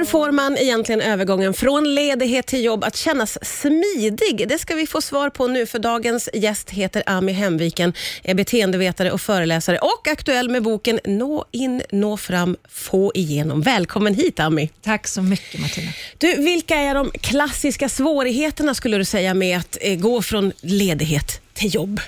Hur får man egentligen övergången från ledighet till jobb att kännas smidig? Det ska vi få svar på nu, för dagens gäst heter Ami Hemviken, är beteendevetare och föreläsare och aktuell med boken Nå in, nå fram, få igenom. Välkommen hit Ami. Tack så mycket Martina. Du, vilka är de klassiska svårigheterna skulle du säga med att eh, gå från ledighet till jobb?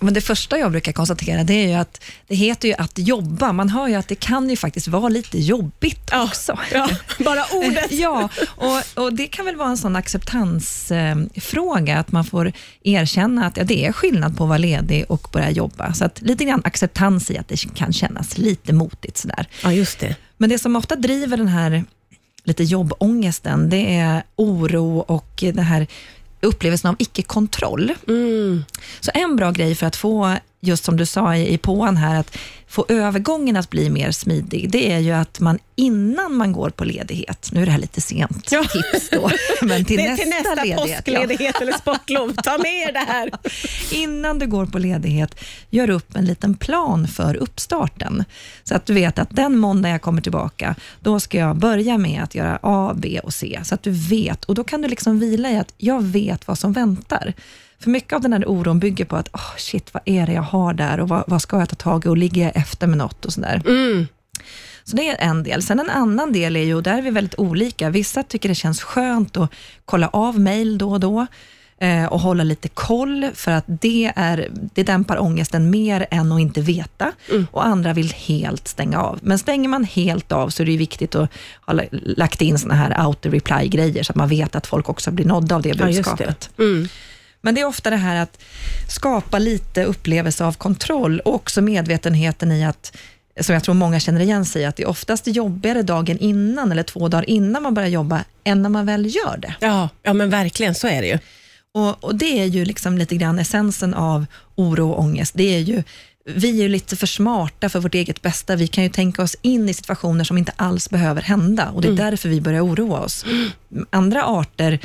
Men det första jag brukar konstatera det är ju att det heter ju att jobba. Man hör ju att det kan ju faktiskt vara lite jobbigt Ja, också. ja, bara ordet. ja, och, och det kan väl vara en sån acceptansfråga, att man får erkänna att ja, det är skillnad på att vara ledig och börja jobba. Så att lite grann acceptans i att det kan kännas lite motigt sådär. Ja, just det. Men det som ofta driver den här lite jobbångesten, det är oro och den här upplevelsen av icke-kontroll. Mm. Så en bra grej för att få, just som du sa i, i påan här, att få övergången att bli mer smidig, det är ju att man innan man går på ledighet, nu är det här lite sent Ja. tips då, men till, nästa, till nästa ledighet. ja. påskledighet eller sportlov. Ta med er det här. Innan du går på ledighet, gör upp en liten plan för uppstarten. Så att du vet att den måndag jag kommer tillbaka, då ska jag börja med att göra A, B och C. Så att du vet, och då kan du liksom vila i att jag vet vad som väntar. För mycket av den här oron bygger på att, oh, shit, vad är det jag har där och vad, vad ska jag ta tag i och ligger jag efter med något och sådär. Mm. Så det är en del. Sen en annan del är ju, och där är vi väldigt olika. Vissa tycker det känns skönt att kolla av mejl då och då eh, och hålla lite koll, för att det, är, det dämpar ångesten mer än att inte veta. Och andra vill helt stänga av. Men stänger man helt av så är det viktigt att ha la- lagt in såna här auto-reply-grejer, så att man vet att folk också blir nådda av det Ja, budskapet. det. Mm. Men det är ofta det här att skapa lite upplevelse av kontroll och också medvetenheten i att, som jag tror många känner igen sig i, att det är oftast jobbigare dagen innan eller två dagar innan man börjar jobba, än när man väl gör det. Ja, ja, men verkligen så är det ju. Och, och det är ju liksom lite grann essensen av oro och ångest. Det är ju, vi är ju lite för smarta för vårt eget bästa. Vi kan ju tänka oss in i situationer som inte alls behöver hända och det är därför vi börjar oroa oss. Andra arter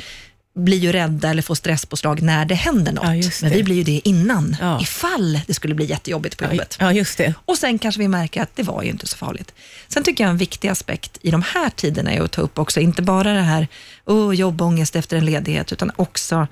blir ju rädda eller får stresspåslag när det händer något. Ja, just Men det. vi blir ju det innan, Ja. ifall det skulle bli jättejobbigt på jobbet. Ja, just det. Och sen kanske vi märker att det var ju inte så farligt. Sen tycker jag en viktig aspekt i de här tiderna är att ta upp också, inte bara det här oh, jobbångest efter en ledighet, utan också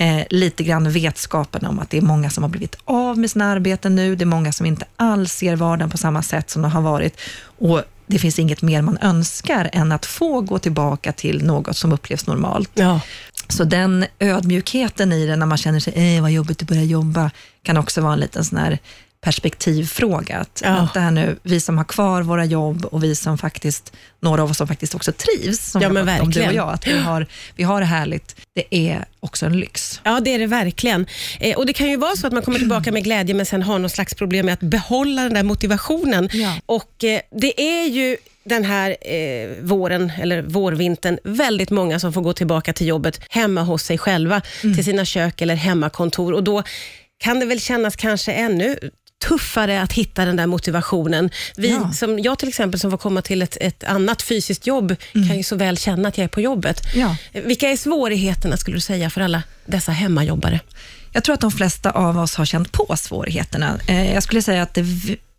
eh, lite grann vetskapen om att det är många som har blivit av med sina arbeten nu. Det är många som inte alls ser vardagen på samma sätt som de har varit. Och det finns inget mer man önskar än att få gå tillbaka till något som upplevs normalt. Ja. Så den ödmjukheten i det, när man känner sig, eh, vad jobbigt att börja jobba, kan också vara en liten sån här perspektivfråga. Att, Ja. Vänta här nu, vi som har kvar våra jobb och vi som faktiskt, några av oss som faktiskt också trivs, som Ja, men om, du och verkligen. jag, att vi har, vi har det härligt. Det är också en lyx. Ja, det är det verkligen. Eh, och Det kan ju vara så att man kommer tillbaka med glädje, men sen har någon slags problem med att behålla den där motivationen. Ja. Och eh, Det är ju den här eh, våren, eller vårvintern, väldigt många som får gå tillbaka till jobbet hemma hos sig själva, Mm. till sina kök eller hemmakontor. Och Då kan det väl kännas kanske ännu tuffare att hitta den där motivationen. Vi, Ja. som jag till exempel, som får komma till ett, ett annat fysiskt jobb, kan ju så väl känna att jag är på jobbet. Ja. Vilka är svårigheterna skulle du säga för alla dessa hemmajobbare? Jag tror att de flesta av oss har känt på svårigheterna. Eh, jag skulle säga att det,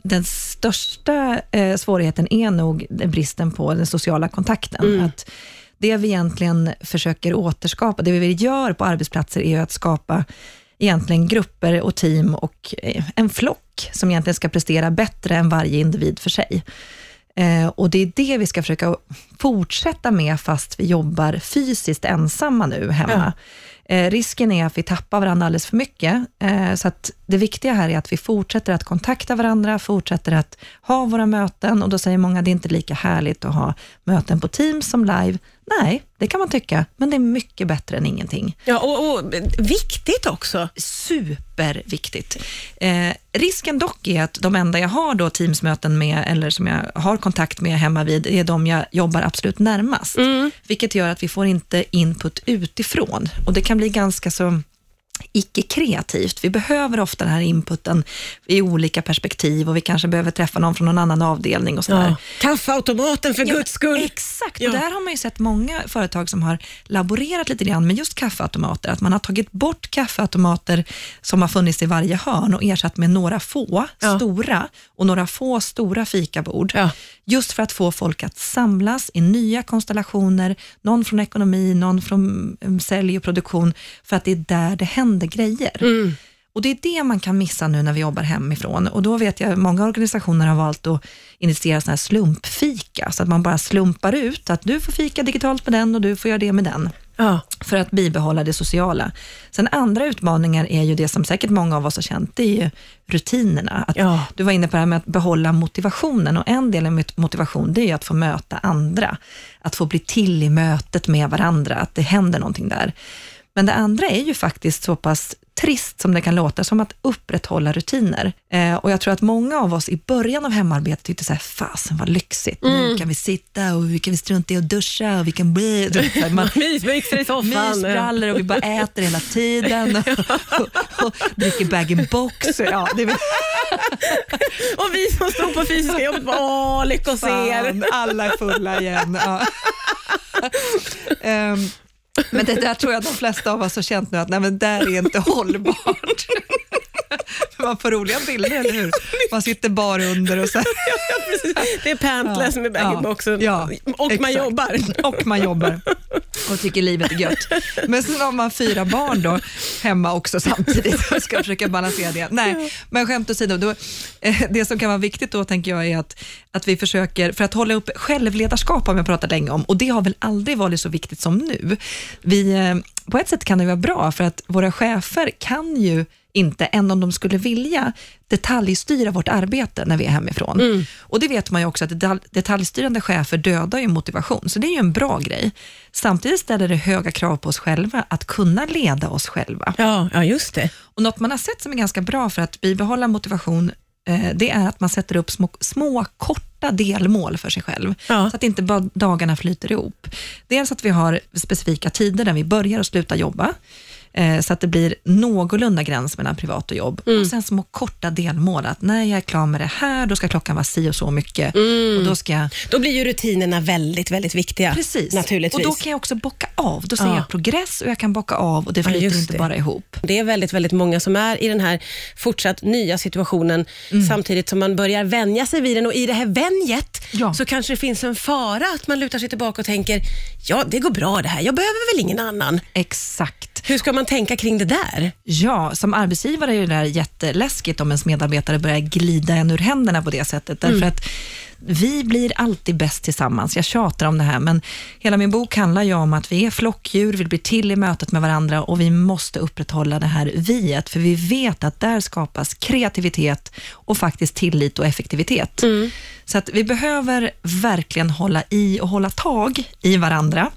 den största eh, svårigheten är nog bristen på den sociala kontakten. Att det vi egentligen försöker återskapa, det vi gör på arbetsplatser är att skapa egentligen grupper och team och eh, en flock som egentligen ska prestera bättre än varje individ för sig. Eh, och det är det vi ska försöka fortsätta med fast vi jobbar fysiskt ensamma nu hemma. Eh, risken är att vi tappar varandra alldeles för mycket. Eh, så att det viktiga här är att vi fortsätter att kontakta varandra, fortsätter att ha våra möten och då säger många det är inte lika härligt att ha möten på Teams som live. Nej, det kan man tycka, men det är mycket bättre än ingenting. Ja, och, och viktigt också. Superviktigt. Eh, risken dock är att de enda jag har då Teamsmöten med, eller som jag har kontakt med hemma vid, är de jag jobbar absolut närmast. Vilket gör att vi får inte input utifrån. Och det kan bli ganska så icke-kreativt. Vi behöver ofta den här inputen i olika perspektiv och vi kanske behöver träffa någon från någon annan avdelning och sådär. Ja. Kaffeautomaten för guds skull. Exakt, Ja. och där har man ju sett många företag som har laborerat lite grann med just kaffeautomater. Att man har tagit bort kaffeautomater som har funnits i varje hörn och ersatt med några få Ja. stora och några få stora fikabord. Ja. Just för att få folk att samlas i nya konstellationer, någon från ekonomi, någon från um, sälj och produktion, för att det är där det händer grejer. Mm. Och Det är det man kan missa nu när vi jobbar hemifrån. Och Då vet jag många organisationer har valt att initiera såna här slumpfika, så att man bara slumpar ut att du får fika digitalt med den och du får göra det med den Ja. för att bibehålla det sociala. Sen andra utmaningar är ju det som säkert många av oss har känt, det är ju rutinerna. Att Ja. Du var inne på det här med att behålla motivationen och en del av motivation, det är ju att få möta andra. Att få bli till i mötet med varandra, att det händer någonting där. Men det andra är ju faktiskt så pass trist som det kan låta, som att upprätthålla rutiner. Eh, och jag tror att många av oss i början av hemarbetet tyckte så här, fasen vad lyxigt, nu kan vi sitta och vi kan vi strunta i att duscha och vi kan bli... Mysbyxor i soffan. mysbrallor och vi bara äter hela tiden och, och, och dricker bag-in-box. Ja, det Och vi som stod på fysiska jobbet bara, åh, lycka hos er. alla är fulla igen. Ja. Ehm, men det där tror jag de flesta av oss har känt nu att nej, men det där är inte hållbart. För man får roliga bilder, eller hur? Man sitter bara under och så. Ja. Det är pantless med bag-in-boxen Ja, och man exakt. jobbar. Och man jobbar och tycker livet är gött. Men sen har man fyra barn då hemma också samtidigt och ska försöka balansera det. Nej, men skämt åsido, då, eh, det som kan vara viktigt då tänker jag är att, att vi försöker, för att hålla upp självledarskap har jag pratat länge om och det har väl aldrig varit så viktigt som nu. Vi, eh, på ett sätt kan det vara bra för att våra chefer kan ju inte, än om de skulle vilja, detaljstyra vårt arbete när vi är hemifrån. Och det vet man ju också att detalj, detaljstyrande chefer dödar ju motivation, så det är ju en bra grej. Samtidigt ställer det höga krav på oss själva att kunna leda oss själva. Ja, ja, just det. Och något man har sett som är ganska bra för att bibehålla motivation, eh, det är att man sätter upp små, små korta delmål för sig själv, Ja. så att inte bara dagarna flyter ihop. Dels att vi har specifika tider där vi börjar och slutar jobba, så att det blir någorlunda gräns mellan privat och jobb. Och sen små korta delmål, att när jag är klar med det här, då ska klockan vara si och så mycket. Och då ska jag Då blir ju rutinerna väldigt, väldigt viktiga. Precis. Naturligtvis. Och då kan jag också bocka av. Då ser Ja. jag progress och jag kan bocka av och det flyter just inte det. bara ihop. Det är väldigt, väldigt många som är i den här fortsatt nya situationen Mm. samtidigt som man börjar vänja sig vid den och i det här vänjet Ja. så kanske det finns en fara att man lutar sig tillbaka och tänker, ja det går bra det här, jag behöver väl ingen annan. Exakt. Hur ska man tänka kring det där? Ja, som arbetsgivare är det där jätteläskigt om ens medarbetare börjar glida en ur händerna på det sättet. Därför att vi blir alltid bäst tillsammans. Jag tjatar om det här, men hela min bok handlar ju om att vi är flockdjur, vi blir till i mötet med varandra och vi måste upprätthålla det här viet, för vi vet att där skapas kreativitet och faktiskt tillit och effektivitet. Så att vi behöver verkligen hålla i och hålla tag i varandra.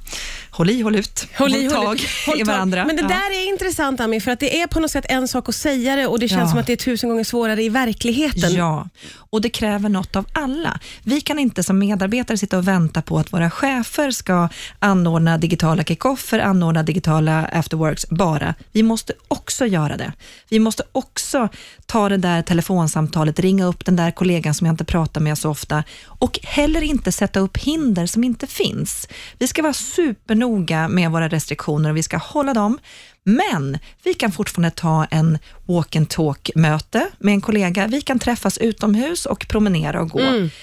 Håll i, håll ut, Håll i, håll tag i, håll i varandra. Men det Ja. där är intressant Ami, för att det är på något sätt en sak att säga det och det känns Ja. som att det är tusen gånger svårare i verkligheten. Ja, och det kräver något av alla. Vi kan inte som medarbetare sitta och vänta på att våra chefer ska anordna digitala kickoffer, anordna digitala afterworks bara. Vi måste också göra det. Vi måste också ta det där telefonsamtalet, ringa upp den där kollegan som jag inte pratar med så ofta och heller inte sätta upp hinder som inte finns. Vi ska vara supernoga med våra restriktioner och vi ska hålla dem, men vi kan fortfarande ta en walk and talk-möte med en kollega. Vi kan träffas utomhus och promenera och gå.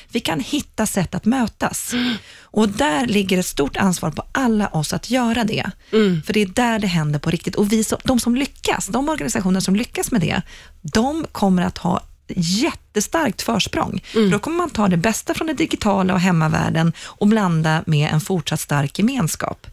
Vi kan hitta sätt att mötas. Och där ligger ett stort ansvar på alla oss att göra det. För det är där det händer på riktigt. Och vi som, de som lyckas, de organisationer som lyckas med det, de kommer att ha jättestarkt försprång. För då kommer man ta det bästa från det digitala och hemmavärlden och blanda med en fortsatt stark gemenskap.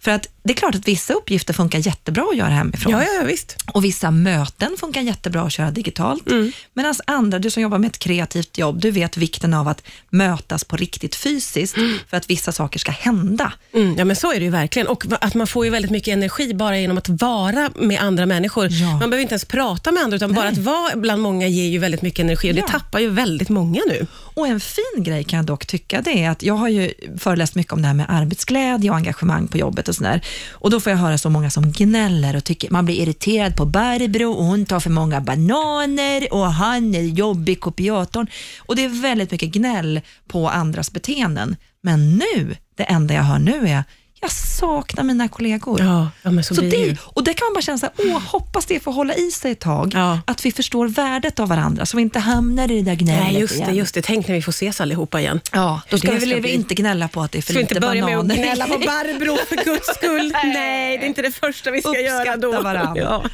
För att det är klart att vissa uppgifter funkar jättebra att göra hemifrån. Ja, ja, visst. Och vissa möten funkar jättebra att köra digitalt. Mm. Medan andra, du som jobbar med ett kreativt jobb, du vet vikten av att mötas på riktigt fysiskt för att vissa saker ska hända. Mm, ja, men så är det ju verkligen. Och att man får ju väldigt mycket energi bara genom att vara med andra människor. Ja. Man behöver inte ens prata med andra, utan bara att vara bland många ger ju väldigt mycket energi. Och Ja. Det tappar ju väldigt många nu. Och en fin grej kan jag dock tycka, det är att jag har ju föreläst mycket om det här med arbetsglädje och engagemang på jobbet och sådär. Och då får jag höra så många som gnäller och tycker man blir irriterad på Barbro och hon tar för många bananer och han är jobbig kopiatorn. Och det är väldigt mycket gnäll på andras beteenden. Men nu, det enda jag hör nu är jag saknar mina kollegor. Ja, ja så, Så det och det kan man bara känna så här, åh, hoppas det får hålla i sig ett tag. Ja. Att vi förstår värdet av varandra, så vi inte hamnar i det där gnället Nej, just igen. det, just det. Tänk när vi får ses allihopa igen. Ja, då ska Det vi ska väl bli- inte gnälla på att det är för Ska vi lite inte börja med bananer. att gnälla på Barbro för guds skull? Nej, det är inte det första vi ska Uppskatta göra då. varandra. Ja.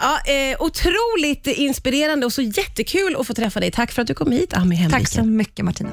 Ja, eh, otroligt inspirerande och så jättekul att få träffa dig. Tack för att du kom hit, Ami Hemviken. Tack så mycket Martina.